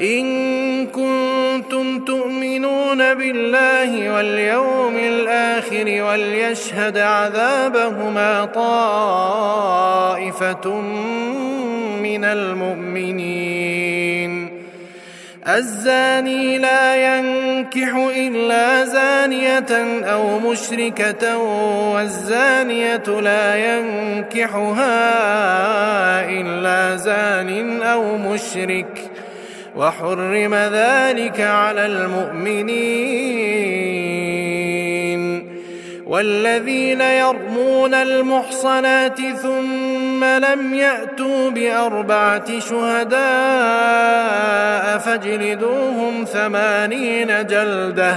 إن كنتم تؤمنون بالله واليوم الآخر وليشهد عذابهما طائفة من المؤمنين. الزاني لا ينكح إلا زانية أو مشركة والزانية لا ينكحها إلا زان أو مشرك. وحرم ذلك على المؤمنين والذين يرمون المحصنات ثم لم يأتوا بأربعة شهداء فاجلدوهم ثمانين جلدة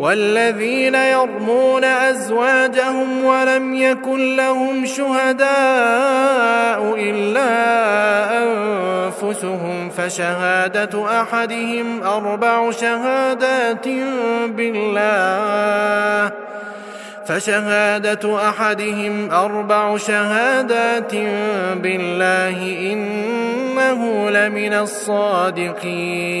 والذين يرمون أزواجهم ولم يكن لهم شهداء إلا أنفسهم فشهادة أحدهم أربع شهادات بالله. فشهادة أحدهم أربع شهادات بالله إنه لمن الصادقين.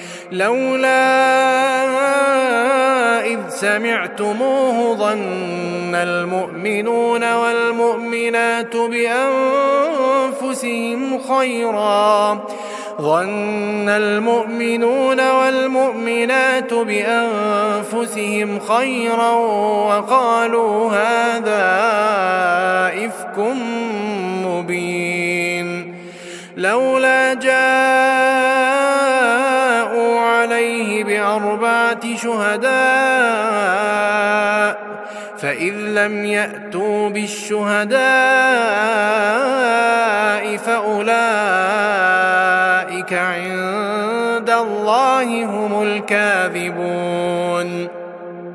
لولا إذ سمعتموه ظن المؤمنون والمؤمنات بأنفسهم خيرا. ظن المؤمنون والمؤمنات بأنفسهم خيرا وقالوا هذا إفك مبين. لولا عليه بأربعة شهداء فإذ لم يأتوا بالشهداء فأولئك عند الله هم الكاذبون.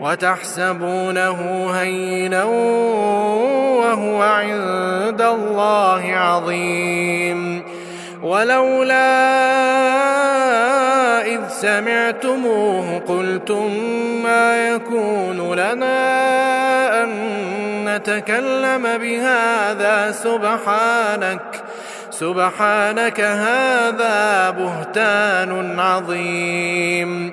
وتحسبونه هينا وهو عند الله عظيم. ولولا إذ سمعتموه قلتم ما يكون لنا أن نتكلم بهذا سبحانك سبحانك هذا بهتان عظيم.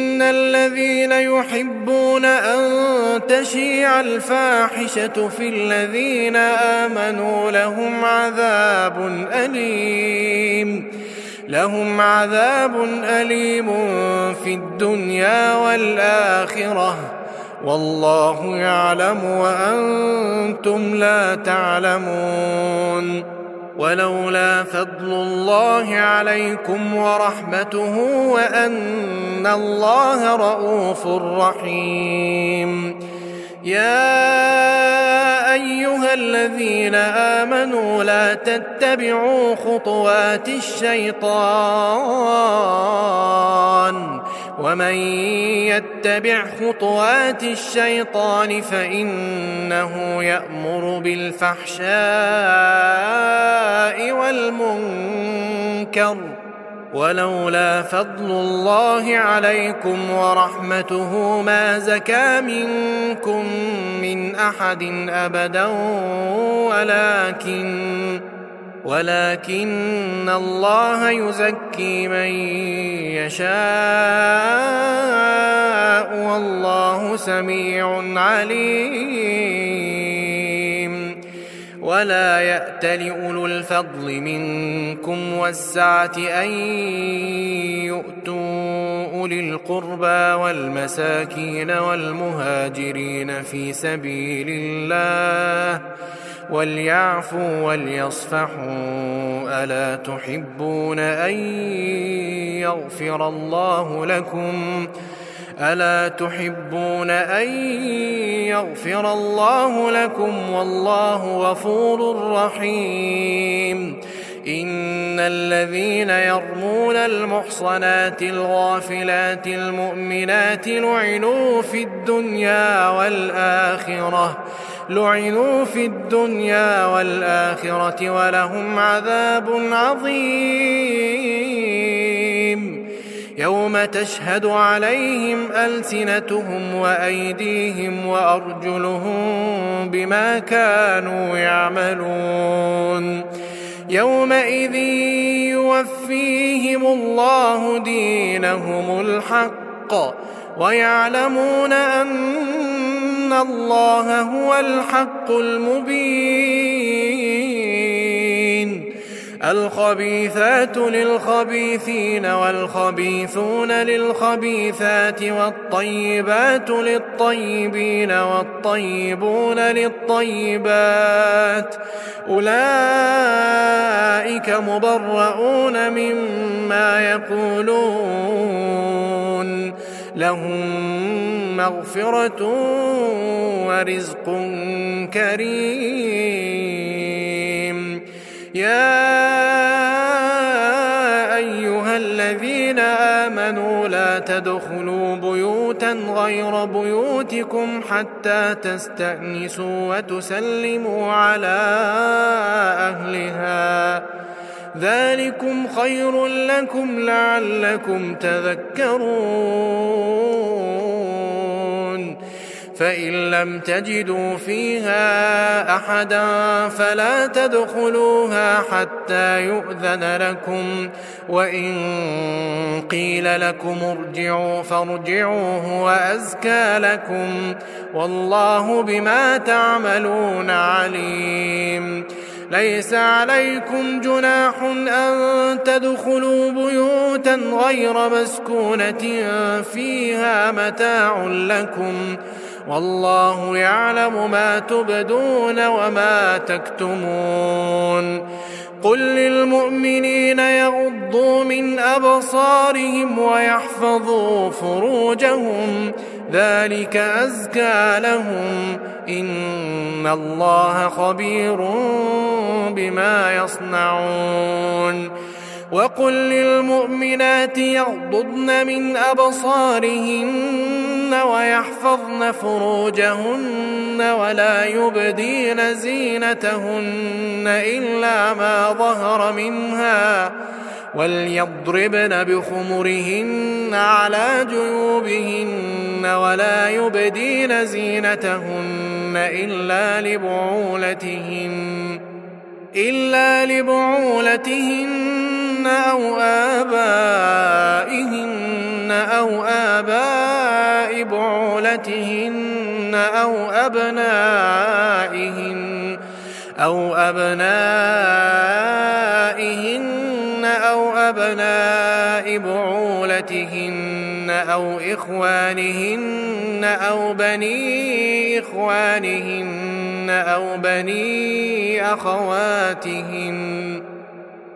الذين يحبون أن تشيع الفاحشة في الذين آمنوا لهم عذاب أليم لهم عذاب أليم في الدنيا والآخرة والله يعلم وأنتم لا تعلمون ولولا فضل الله عليكم ورحمته وأن الله رؤوف رحيم. يا أيها الذين آمنوا لا تتبعوا خطوات الشيطان. ومن يتبع خطوات الشيطان فإنه يأمر بالفحشاء والمنكر ولولا فضل الله عليكم ورحمته ما زكى منكم من أحد أبدا ولكن ولكن الله يزكي من يشاء والله سميع عليم. ولا يأت لأولو الفضل منكم والسعة أن يؤتوا أولي القربى والمساكين والمهاجرين في سبيل الله. وليعفوا وليصفحوا الا تحبون ان يغفر الله لكم الا تحبون ان يغفر الله لكم والله غفور رحيم ان الذين يرمون المحصنات الغافلات المؤمنات لعنوا في الدنيا والاخره لعنوا في الدنيا والآخرة ولهم عذاب عظيم. يوم تشهد عليهم ألسنتهم وأيديهم وأرجلهم بما كانوا يعملون. يومئذ يوفيهم الله دينهم الحق ويعلمون ان الله هو الحق المبين الخبيثات للخبيثين والخبيثون للخبيثات والطيبات للطيبين والطيبون للطيبات اولئك مبرؤون مما يقولون لهم مغفرة ورزق كريم. يا أيها الذين آمنوا لا تدخلوا بيوتا غير بيوتكم حتى تستأنسوا وتسلموا على أهلها. ذلكم خير لكم لعلكم تذكرون. فإن لم تجدوا فيها أحدا فلا تدخلوها حتى يؤذن لكم. وإن قيل لكم ارجعوا فارجعوا هو أزكى لكم. والله بما تعملون عليم. ليس عليكم جناح أن تدخلوا بيوتا غير مسكونة فيها متاع لكم. والله يعلم ما تبدون وما تكتمون. قل للمؤمنين يغضوا من أبصارهم ويحفظوا فروجهم ذلك أزكى لهم. إن الله خبير بما يصنعون. وقل للمؤمنات يغضضن من أبصارهن ويحفظن فروجهن ولا يبدين زينتهن إلا ما ظهر منها وليضربن بخمرهن على جيوبهن ولا يبدين زينتهن إلا لبعولتهن إلا لبعولتهن أو آبائهن أو آباء بعولتهن أو أبنائهن أو أبنائهن أو أبناء بعولتهن أو إخوانهن أو بني إخوانهن أو بني أخواتهن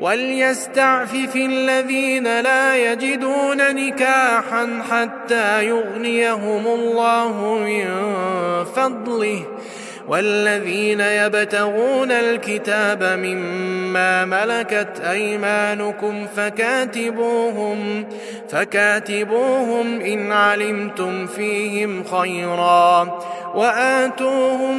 وليستعفف الذين لا يجدون نكاحا حتى يغنيهم الله من فضله. والذين يبتغون الكتاب مما ملكت أيمانكم فكاتبوهم فكاتبوهم إن علمتم فيهم خيرا. وآتوهم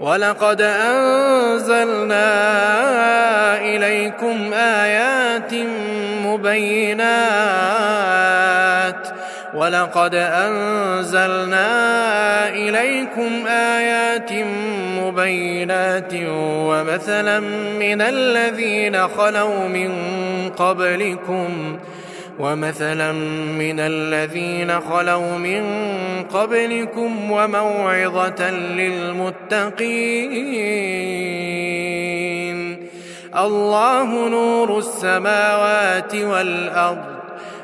ولقد أنزلنا إليكم آيات مبينات. ولقد أنزلنا إليكم آيات مبينات. ومثلا من الذين خلوا من قبلكم ومثلا من الذين خلوا من قبلكم وموعظة للمتقين. الله نور السماوات والأرض.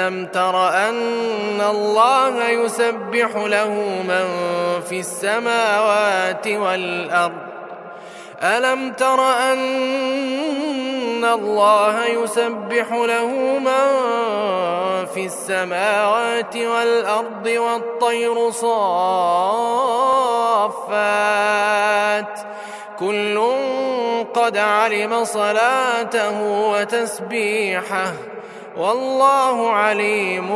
ألم تر أن الله يسبح له من في السماوات والأرض ألم تر أن الله يسبح له من في السماوات والأرض والطير صافات كل قد علم صلاته وتسبيحه والله عليم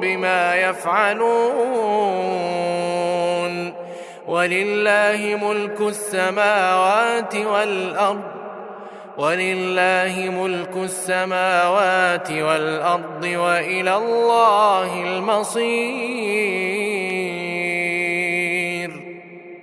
بما يفعلون. ولله ملك السماوات والأرض ولله ملك السماوات والأرض وإلى الله المصير.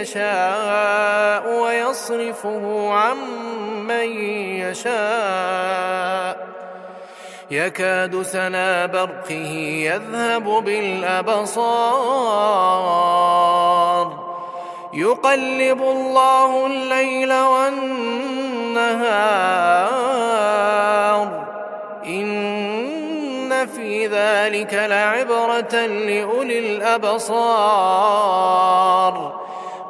يشاء ويصرفه عن من يشاء. يكاد سنا برقه يذهب بالأبصار. يقلب الله الليل والنهار. إن في ذلك لعبرة لأولي الأبصار.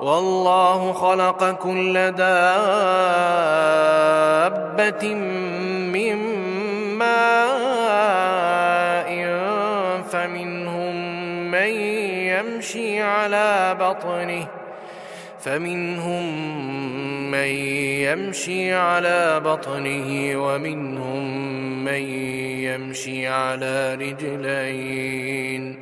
والله خلق كل دابة من ماء فمنهم من يمشي على بطنه فمنهم من يمشي على بطنه ومنهم من يمشي على رجلين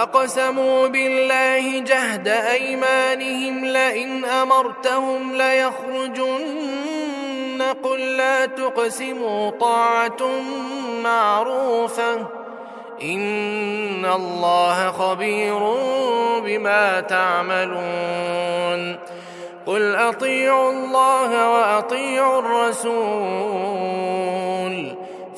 وأقسموا بالله جهد أيمانهم لئن أمرتهم ليخرجن قل لا تقسموا طاعة معروفة إن الله خبير بما تعملون قل أطيعوا الله وأطيعوا الرسول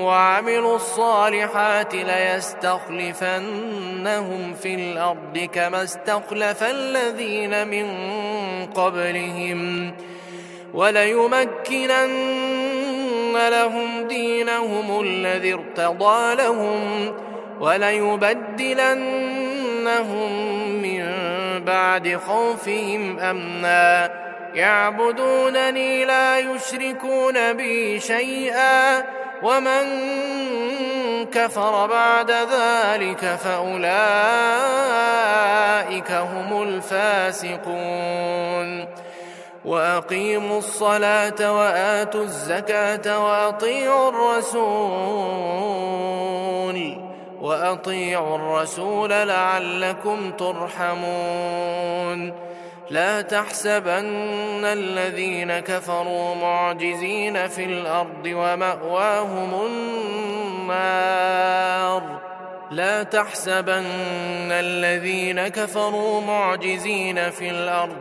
وعملوا الصالحات ليستخلفنهم في الأرض كما استخلف الذين من قبلهم وليمكنن لهم دينهم الذي ارتضى لهم وليبدلنهم من بعد خوفهم أمنا. يعبدونني لا يشركون بي شيئا. ومن كفر بعد ذلك فأولئك هم الفاسقون. وأقيموا الصلاة وآتوا الزكاة وأطيعوا الرسول وأطيعوا الرسول لعلكم ترحمون. لا تحسبن الذين كفروا معجزين في الأرض ومأواهم النار. لا تحسبن الذين كفروا معجزين في الأرض.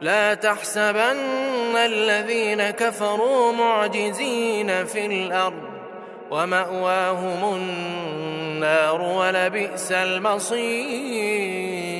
لا تحسبن الذين كفروا معجزين في الأرض ومأواهم النار ولبئس المصير.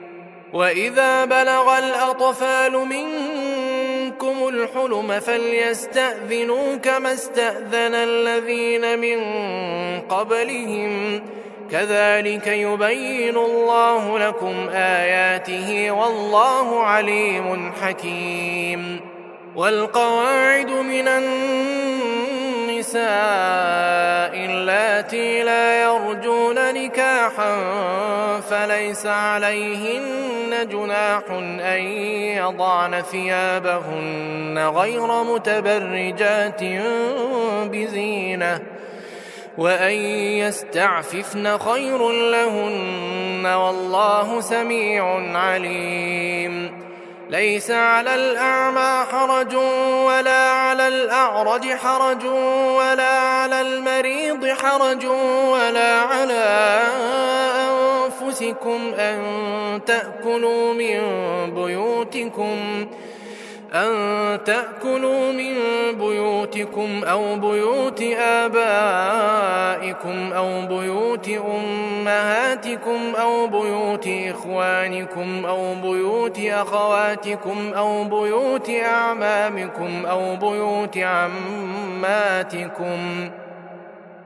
وإذا بلغ الأطفال منكم الحلم فليستأذنوا كما استأذن الذين من قبلهم كذلك يبين الله لكم آياته والله عليم حكيم والقواعد من النساء اللاتي لا يرجون نكاحا فليس عليهن جناح أن يضعن ثيابهن غير متبرجات بزينة وأن يستعففن خير لهن والله سميع عليم. ليس على الأعمى حرج ولا على الأعرج حرج ولا على المريض حرج ولا على أنفسكم أن تأكلوا من بيوتكم أن تأكلوا من بيوتكم أو بيوت آبائكم أو بيوت أمهاتكم أو بيوت إخوانكم أو بيوت أخواتكم أو بيوت أعمامكم أو بيوت عماتكم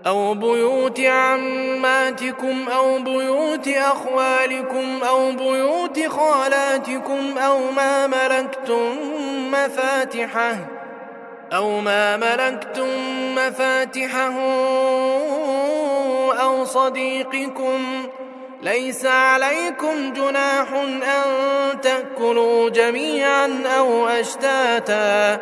أو بيوت عماتكم أو بيوت أخوالكم أو بيوت خالاتكم أو ما ملكتم مفاتحه أو ما ملكتم مفاتحه أو صديقكم ليس عليكم جناح أن تأكلوا جميعا أو أشتاتا